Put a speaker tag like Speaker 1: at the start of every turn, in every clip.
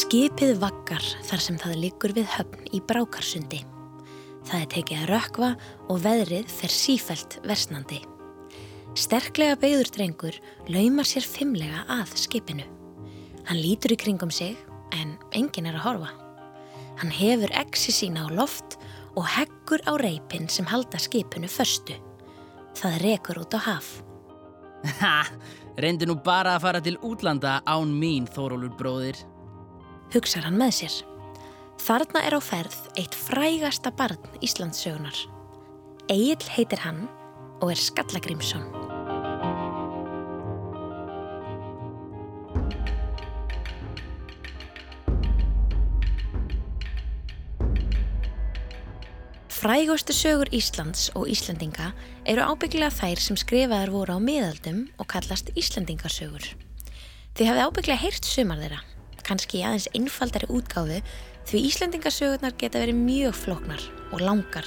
Speaker 1: Skipið vaggar þar sem það liggur við höfn í Brákarsundi. Það er tekið að rökva og veðrið fer sífælt versnandi. Sterklega beigður drengur lauma sér fimmlega að skipinu. Hann lítur í kringum sig en engin er að horfa. Hann hefur exi sína á loft og heggur á reypin sem halda skipinu förstu. Það rekur út á haf.
Speaker 2: Ha, reyndi nú bara að fara til útlanda án mín, Þórólur bróðir
Speaker 1: hugsar hann með sér. Þarna er á ferð eitt frægasta barn Íslandssögunar. Egil heitir hann og er Skallagrímsson. Frægustu sögur Íslands og Íslandinga eru ábygglega þær sem skrifaðar voru á miðaldum og kallast Íslandingasögur. Þið hafið ábygglega heyrt sumar þeirra kannski aðeins einfaldari útgáfu því Íslandingasögurnar geta verið mjög floknar og langar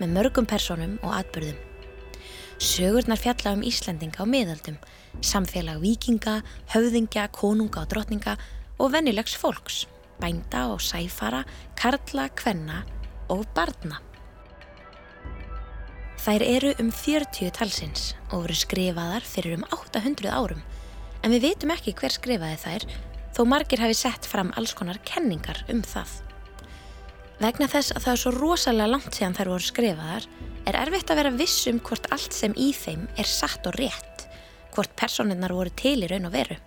Speaker 1: með mörgum personum og atbyrðum. Sögurnar fjalla um Íslandinga á miðaldum, samfélag vikinga, höfðingja, konunga og drotninga og vennilegs fólks, bænda og sæfara, karla, kvenna og barna. Þær eru um 40 talsins og voru skrifaðar fyrir um 800 árum en við veitum ekki hver skrifaði þær þó margir hafi sett fram alls konar kenningar um það. Vegna þess að það er svo rosalega langt síðan þær voru skrifaðar er erfitt að vera viss um hvort allt sem í þeim er satt og rétt, hvort personinnar voru til í raun og veru.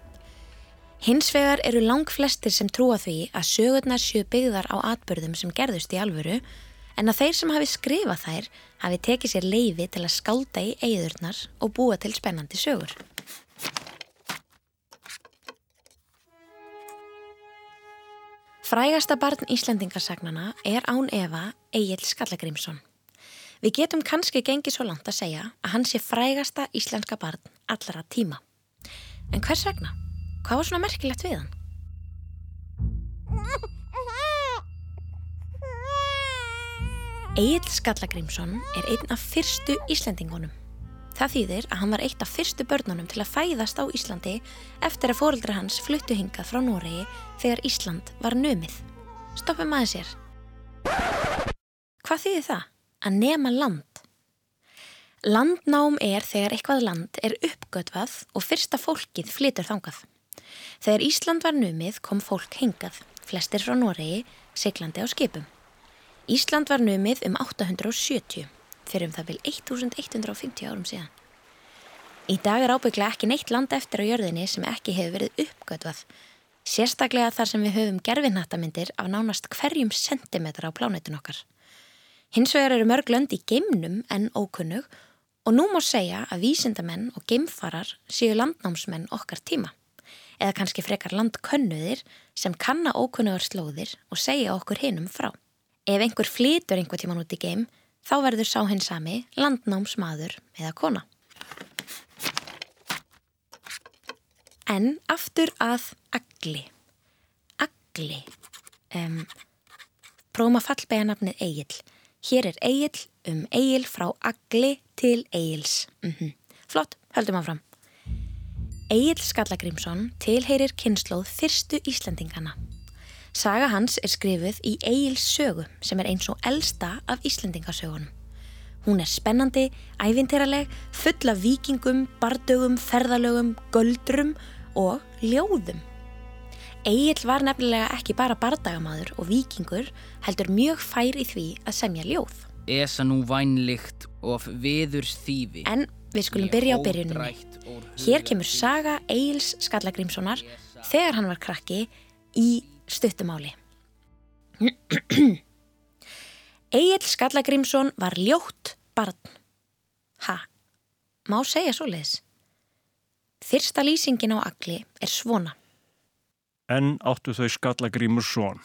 Speaker 1: Hins vegar eru lang flestir sem trúa því að sögurnar séu byggðar á atbyrðum sem gerðust í alvöru en að þeir sem hafi skrifað þær hafi tekið sér leiði til að skálda í eigðurnar og búa til spennandi sögur. Frægasta barn Íslandingarsagnana er án Eva Egil Skallagrimsson. Við getum kannski gengið svo langt að segja að hann sé frægasta íslenska barn allara tíma. En hvers vegna? Hvað var svona merkilegt við hann? Egil Skallagrimsson er einn af fyrstu Íslandingunum. Það þýðir að hann var eitt af fyrstu börnunum til að fæðast á Íslandi eftir að fórildra hans fluttu hingað frá Noregi þegar Ísland var nömið. Stoppum aðeins sér. Hvað þýðir það? Að nema land. Landnám er þegar eitthvað land er uppgötvað og fyrsta fólkið flytur þangað. Þegar Ísland var nömið kom fólk hingað, flestir frá Noregi, seglandi á skipum. Ísland var nömið um 870 fyrir um það vil 1150 árum síðan. Í dag er ábygglega ekki neitt land eftir á jörðinni sem ekki hefur verið uppgötvað, sérstaklega þar sem við höfum gerfinhattamindir af nánast hverjum sentimetra á plánetun okkar. Hins vegar eru mörg lönd í geimnum en ókunnug og nú má segja að vísindamenn og geimfarar séu landnámsmenn okkar tíma eða kannski frekar landkönnuðir sem kanna ókunnugar slóðir og segja okkur hinnum frá. Ef einhver flytur einhver tíman út í geim þá verður sá hins sami landnámsmaður eða kona. En aftur að agli. Agli. Um, prófum að fallbega nafnið Egil. Hér er Egil um Egil frá agli til Egils. Mm -hmm. Flott, höldum áfram. Egil Skallagrímsson tilheyrir kynnslóð fyrstu Íslandingana. Saga hans er skrifuð í Egil's sögu sem er eins og elsta af Íslendingasögunum. Hún er spennandi, ævintýraleg, full af vikingum, bardögum, ferðalögum, göldrum og ljóðum. Egil var nefnilega ekki bara bardagamadur og vikingur heldur mjög fær í því að semja ljóð.
Speaker 2: Esa nú vænlikt of viðurs þýfi.
Speaker 1: En við skulum byrja á byrjunum. Hér kemur saga Egil's Skallagrímssonar þegar hann var krakki í stuttumáli. Egil Skallagrimsson var ljótt barn. Ha, má segja svo leiðis. Fyrsta lýsingin á agli er svona.
Speaker 3: En áttu þau Skallagrimsson,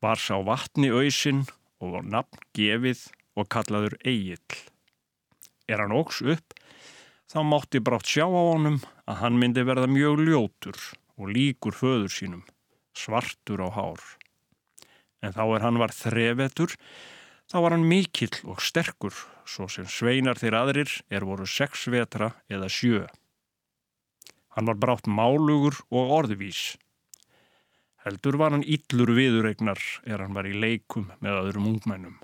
Speaker 3: var sá vatni auðsin og var nafn gefið og kallaður Egil. Er hann ógs upp, þá mátti brátt sjá á honum að hann myndi verða mjög ljótur og líkur föður sínum svartur á hár. En þá er hann var þrevetur, þá var hann mikill og sterkur, svo sem sveinar þeir aðrir er voru sex vetra eða sjö. Hann var brátt málugur og orðvís. Heldur var hann íllur viðuregnar er hann var í leikum með öðrum ungmennum.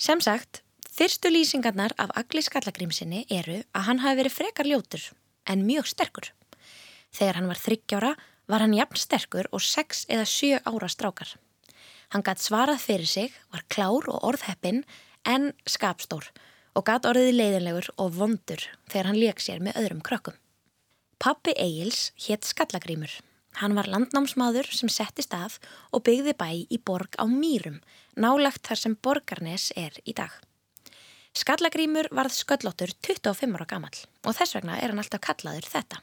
Speaker 1: Sem sagt, fyrstu lýsingarnar af Agli Skallagrímsinni eru að hann hafi verið frekar ljótur en mjög sterkur. Þegar hann var þryggjára var hann jafn sterkur og sex eða sjö ára strákar. Hann gætt svarað fyrir sig, var klár og orðheppin en skapstór og gætt orðið leiðinlegur og vondur þegar hann leik sér með öðrum krökkum. Pappi Egils hétt Skallagrímur. Hann var landnámsmaður sem setti stað og byggði bæ í borg á Mýrum, nálagt þar sem borgarnes er í dag. Skallagrímur varð sköllóttur 25 ára gammal og þess vegna er hann alltaf kallaður þetta.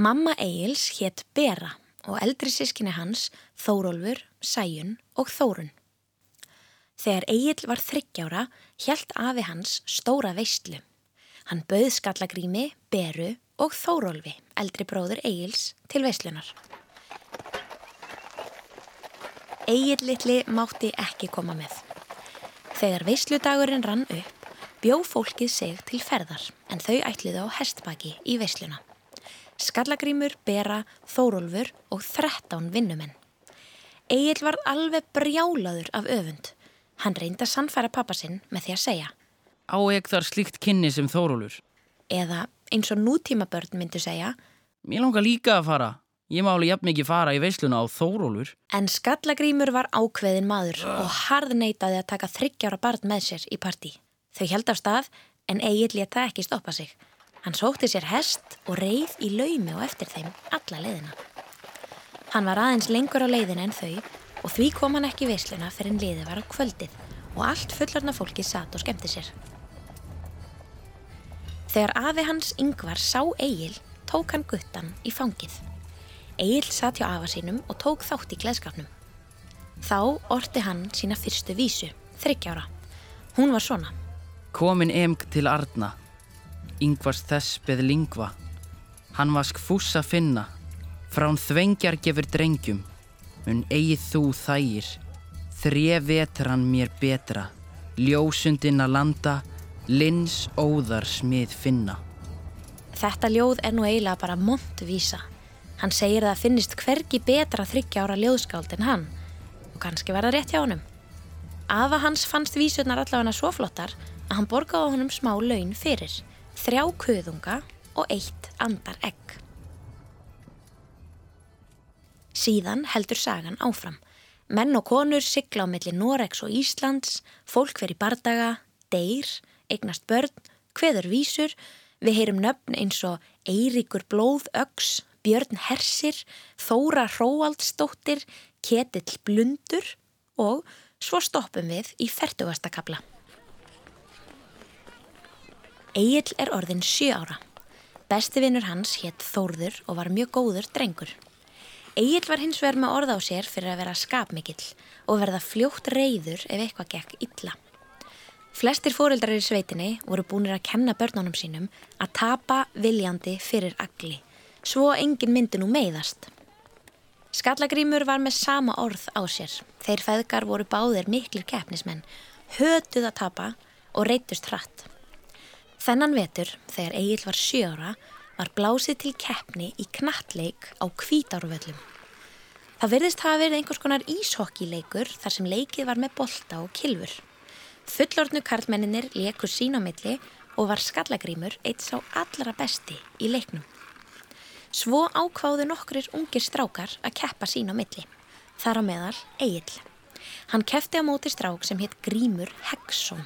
Speaker 1: Mamma Egils hétt Bera og eldri sískinni hans Þórólfur, Sæjun og Þórun. Þegar Egil var þryggjára hjælt afi hans stóra veistlu. Hann bauð Skallagrími, Beru og Þórólfi, eldri bróður Egils, til veislunar. Egil litli mátti ekki koma með. Þegar veisludagurinn rann upp, bjó fólkið sig til ferðar en þau ætliði á hestbaki í veisluna. Skallagrímur, Bera, Þórólfur og 13 vinnumenn. Egil var alveg brjálaður af öfund. Hann reyndi að sannfæra pappa sinn með því að segja.
Speaker 2: Á ekki þar slíkt kynni sem Þórólfur.
Speaker 1: Eða eins og nútíma börn myndu segja.
Speaker 2: Mér langar líka að fara. Ég má alveg jafn mikið fara í veisluna á Þórólfur.
Speaker 1: En Skallagrímur var ákveðin maður og harð neytaði að taka þryggjára barn með sér í partí. Þau held af stað en Egil leta ekki stoppa sig. Hann sótti sér hest og reið í laumi og eftir þeim alla leiðina. Hann var aðeins lengur á leiðina en þau og því kom hann ekki í veisluna fyrir en liði var á kvöldið og allt fullarna fólki satt og skemmti sér. Þegar afi hans yngvar sá Egil tók hann guttan í fangið. Egil satt hjá afa sínum og tók þátt í gleðskapnum. Þá orti hann sína fyrstu vísu, þryggjára. Hún var svona.
Speaker 2: Komin emg til Arna. Yngvars þess beð lingva. Hann vask fússa finna. Frán þvengjar gefur drengjum. Mun eigið þú þægir. Þrje vetran mér betra. Ljósundin að landa. Lins óðar smið finna.
Speaker 1: Þetta ljóð er nú eiginlega bara montvísa. Hann segir að það finnist hvergi betra þryggjára ljóðskáld en hann og kannski verða rétt hjá honum. Afa hans fannst vísurnar allavega svo flottar að hann borgaði honum smá laun fyrir, þrjá kuðunga og eitt andar egg. Síðan heldur sagan áfram. Menn og konur sigla á milli Noregs og Íslands, fólk veri bardaga, deyr, eignast börn, hveður vísur, við heyrum nöfn eins og Eiríkur Blóðöks, Björn Hersir, Þóra Hróaldsdóttir, Ketill Blundur og svo stoppum við í fertugasta kabla. Egil er orðin sjö ára. Besti vinnur hans hétt Þórður og var mjög góður drengur. Egil var hins vegar með orð á sér fyrir að vera skapmikill og verða fljótt reyður ef eitthvað gekk illa. Flestir fóreldrar í sveitinni voru búinir að kenna börnunum sínum að tapa viljandi fyrir agli, svo engin myndi nú meiðast. Skallagrímur var með sama orð á sér. Þeir feðgar voru báðir miklir keppnismenn, hötuð að tapa og reytust hratt. Þennan vetur, þegar Egil var sjöra, var blásið til keppni í knattleik á kvítáruvöllum. Það verðist hafa verið einhvers konar íshokkileikur þar sem leikið var með bolta og kilfur. Fullorðnu karlmenninir leikur sín á milli og var skallagrímur eitt sá allra besti í leiknum. Svo ákváðu nokkrir ungir strákar að keppa sín á milli. Þar á meðal Egil. Hann kefti á móti strák sem hétt Grímur Heggsson.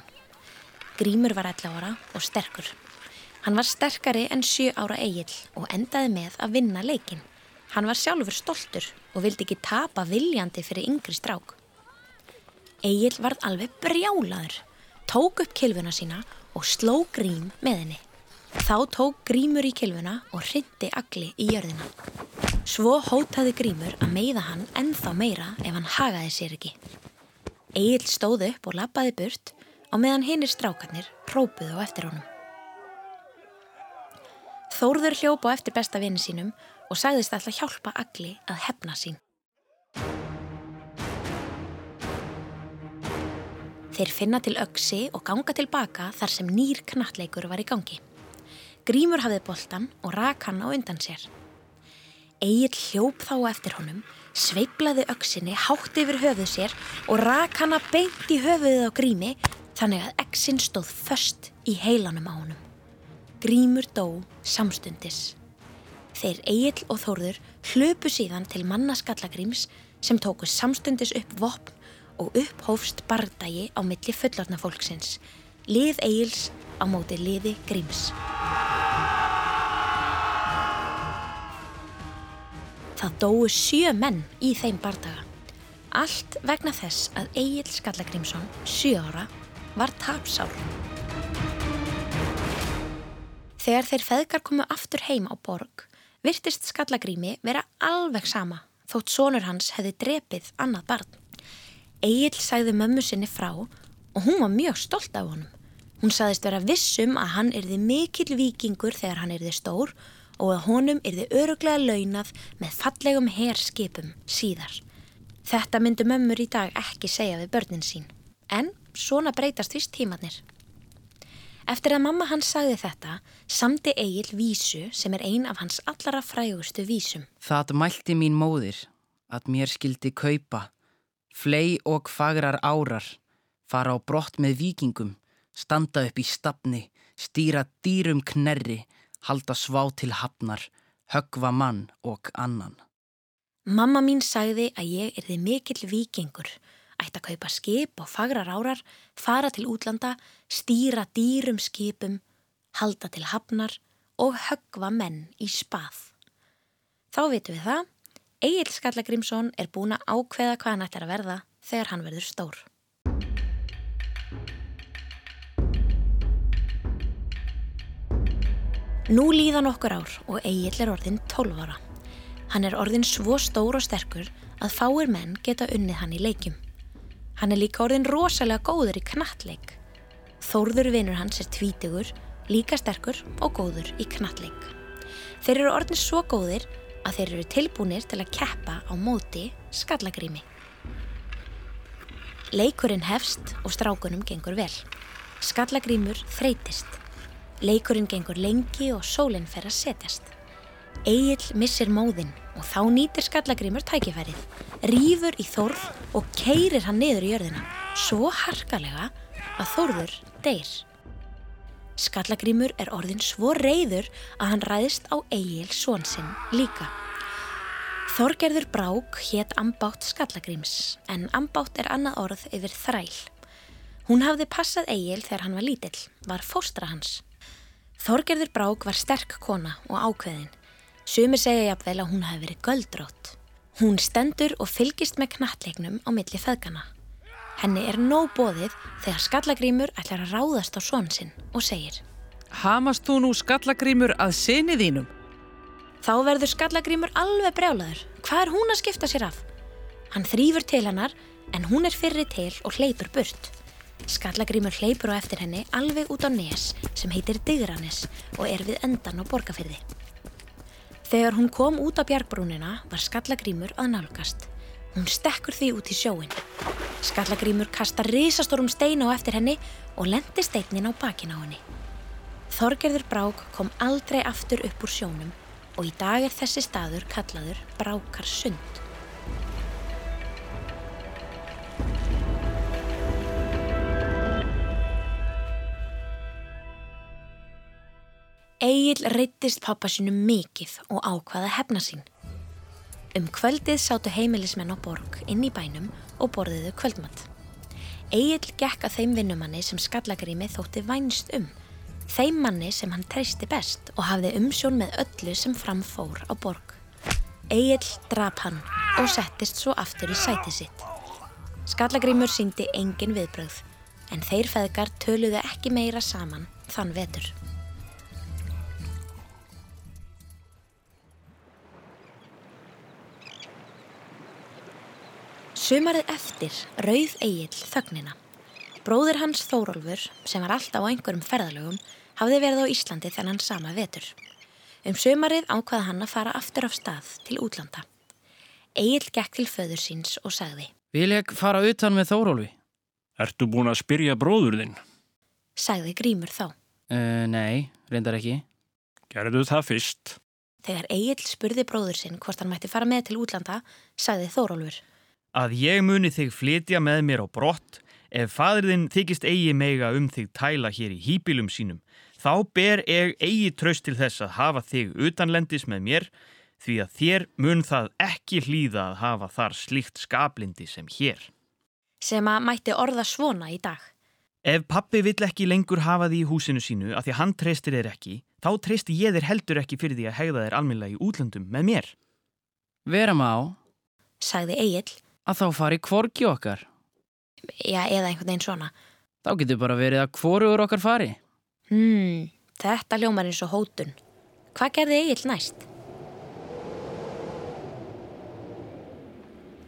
Speaker 1: Grímur var 11 ára og sterkur. Hann var sterkari en 7 ára Egil og endaði með að vinna leikin. Hann var sjálfur stoltur og vildi ekki tapa viljandi fyrir yngri strák. Egil varð alveg brjálaður, tók upp kilvuna sína og sló grím með henni. Þá tók grímur í kilvuna og hrindi agli í jörðina. Svo hótaði grímur að meiða hann ennþá meira ef hann hagaði sér ekki. Egil stóð upp og lappaði burt á meðan hinnir strákarnir própuðu á eftir honum. Þórður hljópa á eftir besta vini sínum og sagðist alltaf hjálpa agli að hefna sín. Þeir finna til öksi og ganga tilbaka þar sem nýr knattleikur var í gangi. Grímur hafði boltan og rak hann á undan sér. Egil hljóp þá eftir honum, sveiblaði öksinni hátt yfir höfuð sér og rak hana beint í höfuðið á grími þannig að eksin stóð först í heilanum á honum. Grímur dó samstundis. Þeir Egil og Þórður hlöpu síðan til manna skallagríms sem tóku samstundis upp vopn og upphófst bardagi á milli fullorna fólksins. Lið Egils á móti liði gríms. Það dói sjö menn í þeim bardaga. Allt vegna þess að Egil Skallagrímsson, sjö ára, var tapsár. Þegar þeir feðgar komu aftur heim á borg, virtist Skallagrími vera alveg sama þótt sonur hans hefði drepið annað barn. Egil sagði mömmu sinni frá og hún var mjög stolt af honum. Hún sagðist vera vissum að hann erði mikill vikingur þegar hann erði stór og að honum erði öruglega launað með fallegum herskipum síðar. Þetta myndi mömmur í dag ekki segja við börnin sín. En svona breytast vist tímannir. Eftir að mamma hans sagði þetta, samdi Egil vísu sem er ein af hans allara frægustu vísum.
Speaker 2: Það mælti mín móðir að mér skildi kaupa, flei og fagrar árar, fara á brott með vikingum, standa upp í stafni, stýra dýrum knerri, halda svá til hafnar, högva mann og annan.
Speaker 1: Mamma mín sagði að ég erði mikill vikingur, ætti að kaupa skip og fagrar árar, fara til útlanda, stýra dýrum skipum, halda til hafnar og högva menn í spað. Þá vitum við það, Egil Skallagrimsson er búin að ákveða hvað hann ætlar að verða þegar hann verður stór. Nú líðan okkur ár og Egil er orðin 12 ára. Hann er orðin svo stór og sterkur að fáir menn geta unnið hann í leikjum. Hann er líka orðin rosalega góður í knattleik. Þórður vinnur hans er tvítugur, líka sterkur og góður í knattleik. Þeir eru orðin svo góðir að þeir eru tilbúinir til að keppa á móti skallagrými. Leikurinn hefst og strákunum gengur vel. Skallagrímur þreytist. Leikurinn gengur lengi og sólinn fer að setjast. Egil missir móðinn og þá nýtir skallagrimur tækifærið, rýfur í þórð og keirir hann niður í jörðina, svo harkalega að þórður deyr. Skallagrimur er orðin svo reyður að hann ræðist á Egil svonsinn líka. Þorgerður Brák hétt ambátt skallagrims en ambátt er annað orð yfir þræl. Hún hafði passað Egil þegar hann var lítill, var fóstra hans. Þorgerður Brák var sterk kona og ákveðin. Sumir segja jafnvel að hún hafi verið göldrótt. Hún stendur og fylgist með knattleiknum á milli feðgana. Henni er nóg bóðið þegar skallagrímur ætlar að ráðast á són sinn og segir
Speaker 4: Hamast þú nú skallagrímur að sinni þínum?
Speaker 1: Þá verður skallagrímur alveg brjálaður. Hvað er hún að skipta sér af? Hann þrýfur til hennar en hún er fyrri til og hleypur burt. Skallagrímur hleypur á eftir henni alveg út á nes sem heitir Digranis og er við endan á borgarfyrði. Þegar hún kom út á bjargbrúnina var Skallagrímur að nálgast. Hún stekkur því út í sjóin. Skallagrímur kastar risastórum steina á eftir henni og lendi steinin á bakin á henni. Þorgerður Brák kom aldrei aftur upp úr sjónum og í dag er þessi staður kallaður Brákarsund. Egil reyttist pappa sinu mikið og ákvaða hefna sín. Um kvöldið sátu heimilismenn á borg inn í bænum og borðiðu kvöldmatt. Egil gekk að þeim vinnumanni sem skallagrími þótti vænst um, þeim manni sem hann treysti best og hafði umsjón með öllu sem framfór á borg. Egil drap hann og settist svo aftur í sæti sitt. Skallagrímur syngdi engin viðbröð, en þeir feðgar töluðu ekki meira saman þann vetur. Sumarið eftir rauð Egil þögnina. Bróður hans Þórólfur, sem var alltaf á einhverjum ferðalögum, hafði verið á Íslandi þennan sama vetur. Um sumarið ákvaða hann að fara aftur af stað til útlanda. Egil gekk til föður síns og sagði
Speaker 2: Vil ég fara utan með Þórólfi?
Speaker 3: Ertu búin að spyrja bróður þinn?
Speaker 1: Sagði Grímur þá.
Speaker 2: Uh, nei, reyndar ekki.
Speaker 3: Gerðu það fyrst.
Speaker 1: Þegar Egil spurði bróður sinn hvort hann mætti fara með til útlanda, sagði Þórólfur.
Speaker 5: Að ég muni þig flytja með mér á brott, ef fadriðin þykist eigi meiga um þig tæla hér í hýpilum sínum, þá ber ég eigi tröst til þess að hafa þig utanlendis með mér, því að þér mun það ekki hlýða að hafa þar slíkt skablindi sem hér.
Speaker 1: Sem að mætti orða svona í dag.
Speaker 5: Ef pappi vill ekki lengur hafa því í húsinu sínu að því að hann treystir þér ekki, þá treysti ég þér heldur ekki fyrir því að hegða þér almennilega í útlöndum með mér.
Speaker 2: Vera má
Speaker 1: Sagði Egil,
Speaker 2: að þá fari kvorki okkar.
Speaker 1: já eða einhvern veginn svona.
Speaker 2: Þá getur bara verið að hvorugur okkar fari.
Speaker 1: Hmm, þetta ljómar eins og hótun. Hvað gerði Egil næst?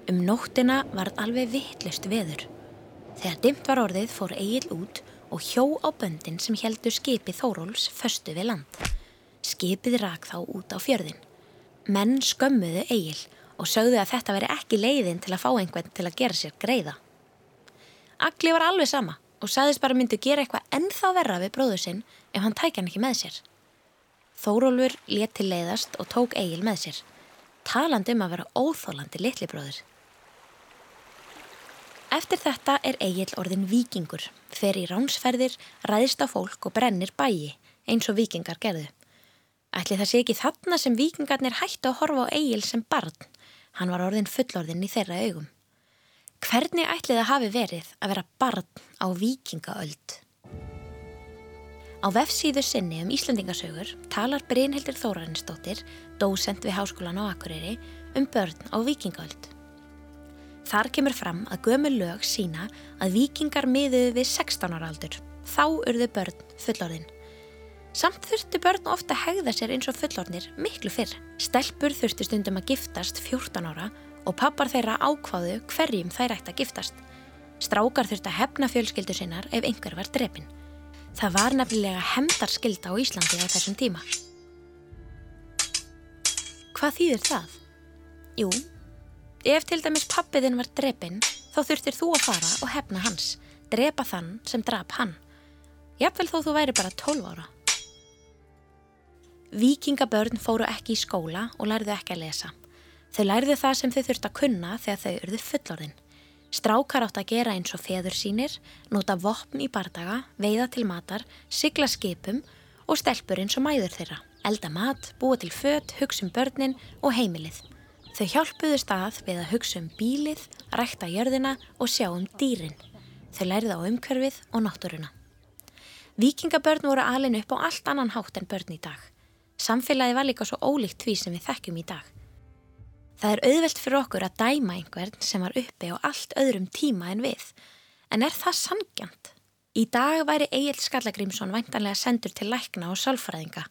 Speaker 1: Um nóttina varð alveg vittlust veður. Þegar dimt var orðið fór Egil út og hjó á böndin sem heldur skipið Þóróls föstu við land. Skipið rak þá út á fjörðin. Menn skömmuðu Egil og sögðu að þetta veri ekki leiðin til að fá einhvern til að gera sér greiða. Agli var alveg sama og sagðist bara myndu gera eitthvað ennþá verra við bróður sinn ef hann tækja hann ekki með sér. Þórólfur let til leiðast og tók Egil með sér. Talandi um að vera óþólandi litli bróður. Eftir þetta er Egil orðin vikingur, fer í ránsferðir, ræðist á fólk og brennir bæi eins og vikingar gerðu. Ætli það sé ekki þarna sem vikingarnir hættu að horfa á Egil sem barn. Hann var orðin fullorðin í þeirra augum. Hvernig ætli það hafi verið að vera barn á vikingaöld? Á vefsíðu sinni um Íslandingasögur talar Brynhildur Þórarinsdóttir, dósent við Háskólan á Akureyri, um börn á vikingaöld. Þar kemur fram að gömul lög sína að vikingar miðuðu við 16 ára aldur. Þá urðu börn fullorðin. Samt þurftu börn ofta að hegða sér eins og fullorðnir miklu fyrr. Stelpur þurftu stundum að giftast 14 ára og pappar þeirra ákváðu hverjum þær ætti að giftast. Strákar þurftu að hefna fjölskyldu sinnar ef einhver var drepin. Það var nefnilega hemdarskylda á Íslandi á þessum tíma. Hvað þýðir það? Jú, ef til dæmis pappiðin var drepin, þá þurftir þú að fara og hefna hans, drepa þann sem drap hann. Jafnvel þó þú væri bara 12 ára. Víkingabörn fóru ekki í skóla og lærðu ekki að lesa. Þau lærðu það sem þau þurft að kunna þegar þau urðu fullorðin. Strákar átt að gera eins og feður sínir, nota vopn í bardaga, veiða til matar, sigla skipum og stelpur eins og mæður þeirra. Elda mat, búa til fött, hugsa um börnin og heimilið. Þau hjálpuðu stað við að hugsa um bílið, rækta jörðina og sjá um dýrin. Þau lærðu á umkörfið og náttúruna. Víkingabörn voru alin upp á allt annan hátt en börn í dag. Samfélagi var líka svo ólíkt því sem við þekkjum í dag. Það er auðvelt fyrir okkur að dæma einhvern sem var uppi á allt öðrum tíma en við. En er það sangjant? Í dag væri Egil Skallagrímsson væntanlega sendur til lækna og sálfræðinga,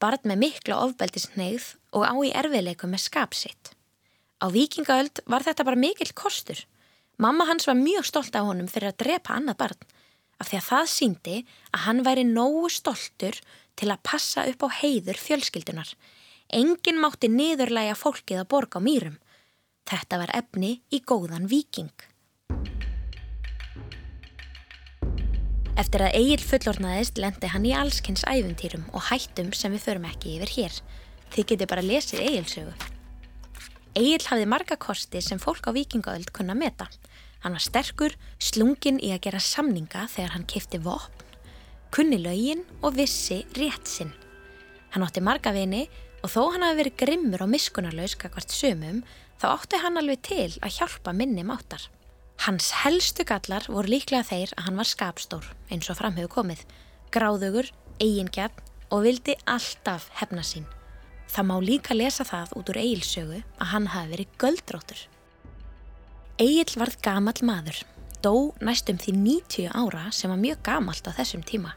Speaker 1: barn með mikla ofbeldisneigð og á í erfiðleikum með skapsitt. Á vikingaöld var þetta bara mikill kostur. Mamma hans var mjög stolt af honum fyrir að drepa annað barn, af því að það síndi að hann væri nógu stoltur til að passa upp á heiður fjölskyldunar. Engin mátti niðurlæga fólkið að borga á mýrum. Þetta var efni í góðan viking. Eftir að Egil fullornaðist lendi hann í allskynns æfintýrum og hættum sem við förum ekki yfir hér. Þið getið bara lesið Egilsögu. Egil hafði marga kosti sem fólk á vikingaöld kunna meta. Hann var sterkur, slungin í að gera samninga þegar hann kifti vopn, kunni lögin og vissi rétt sinn. Hann átti marga vini og þó hann hafi verið grimmur og miskunarlaus kakvart sumum, þá átti hann alveg til að hjálpa minni máttar. Hans helstu gallar voru líklega þeir að hann var skapstór, eins og framhefur komið, gráðugur, eigingjarn og vildi alltaf hefna sín. Það má líka lesa það út úr Egilsögu að hann hafi verið göldróttur. Egil varð gamall maður, dó næstum því 90 ára sem var mjög gamalt á þessum tíma.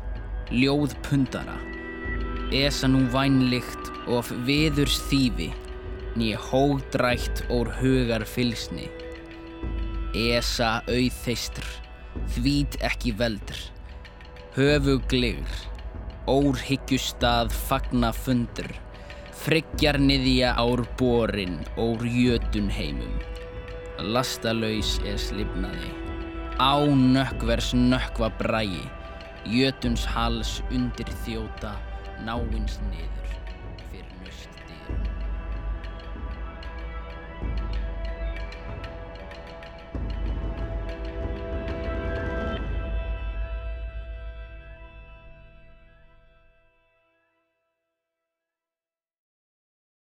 Speaker 2: ljóð pundara. esa nú vænlikt of viðurs þýfi, ný hódrætt ór hugar fylsni. Esa auðþeistr, þvít ekki veldr, höfugligr, órhyggjustað fagna fundur, friggjar niðja ár borin ór jötun heimum. Lastalaus er slipnaði, á nökkvers nökkva bræi, jötuns hals undir þjóta, náins niður.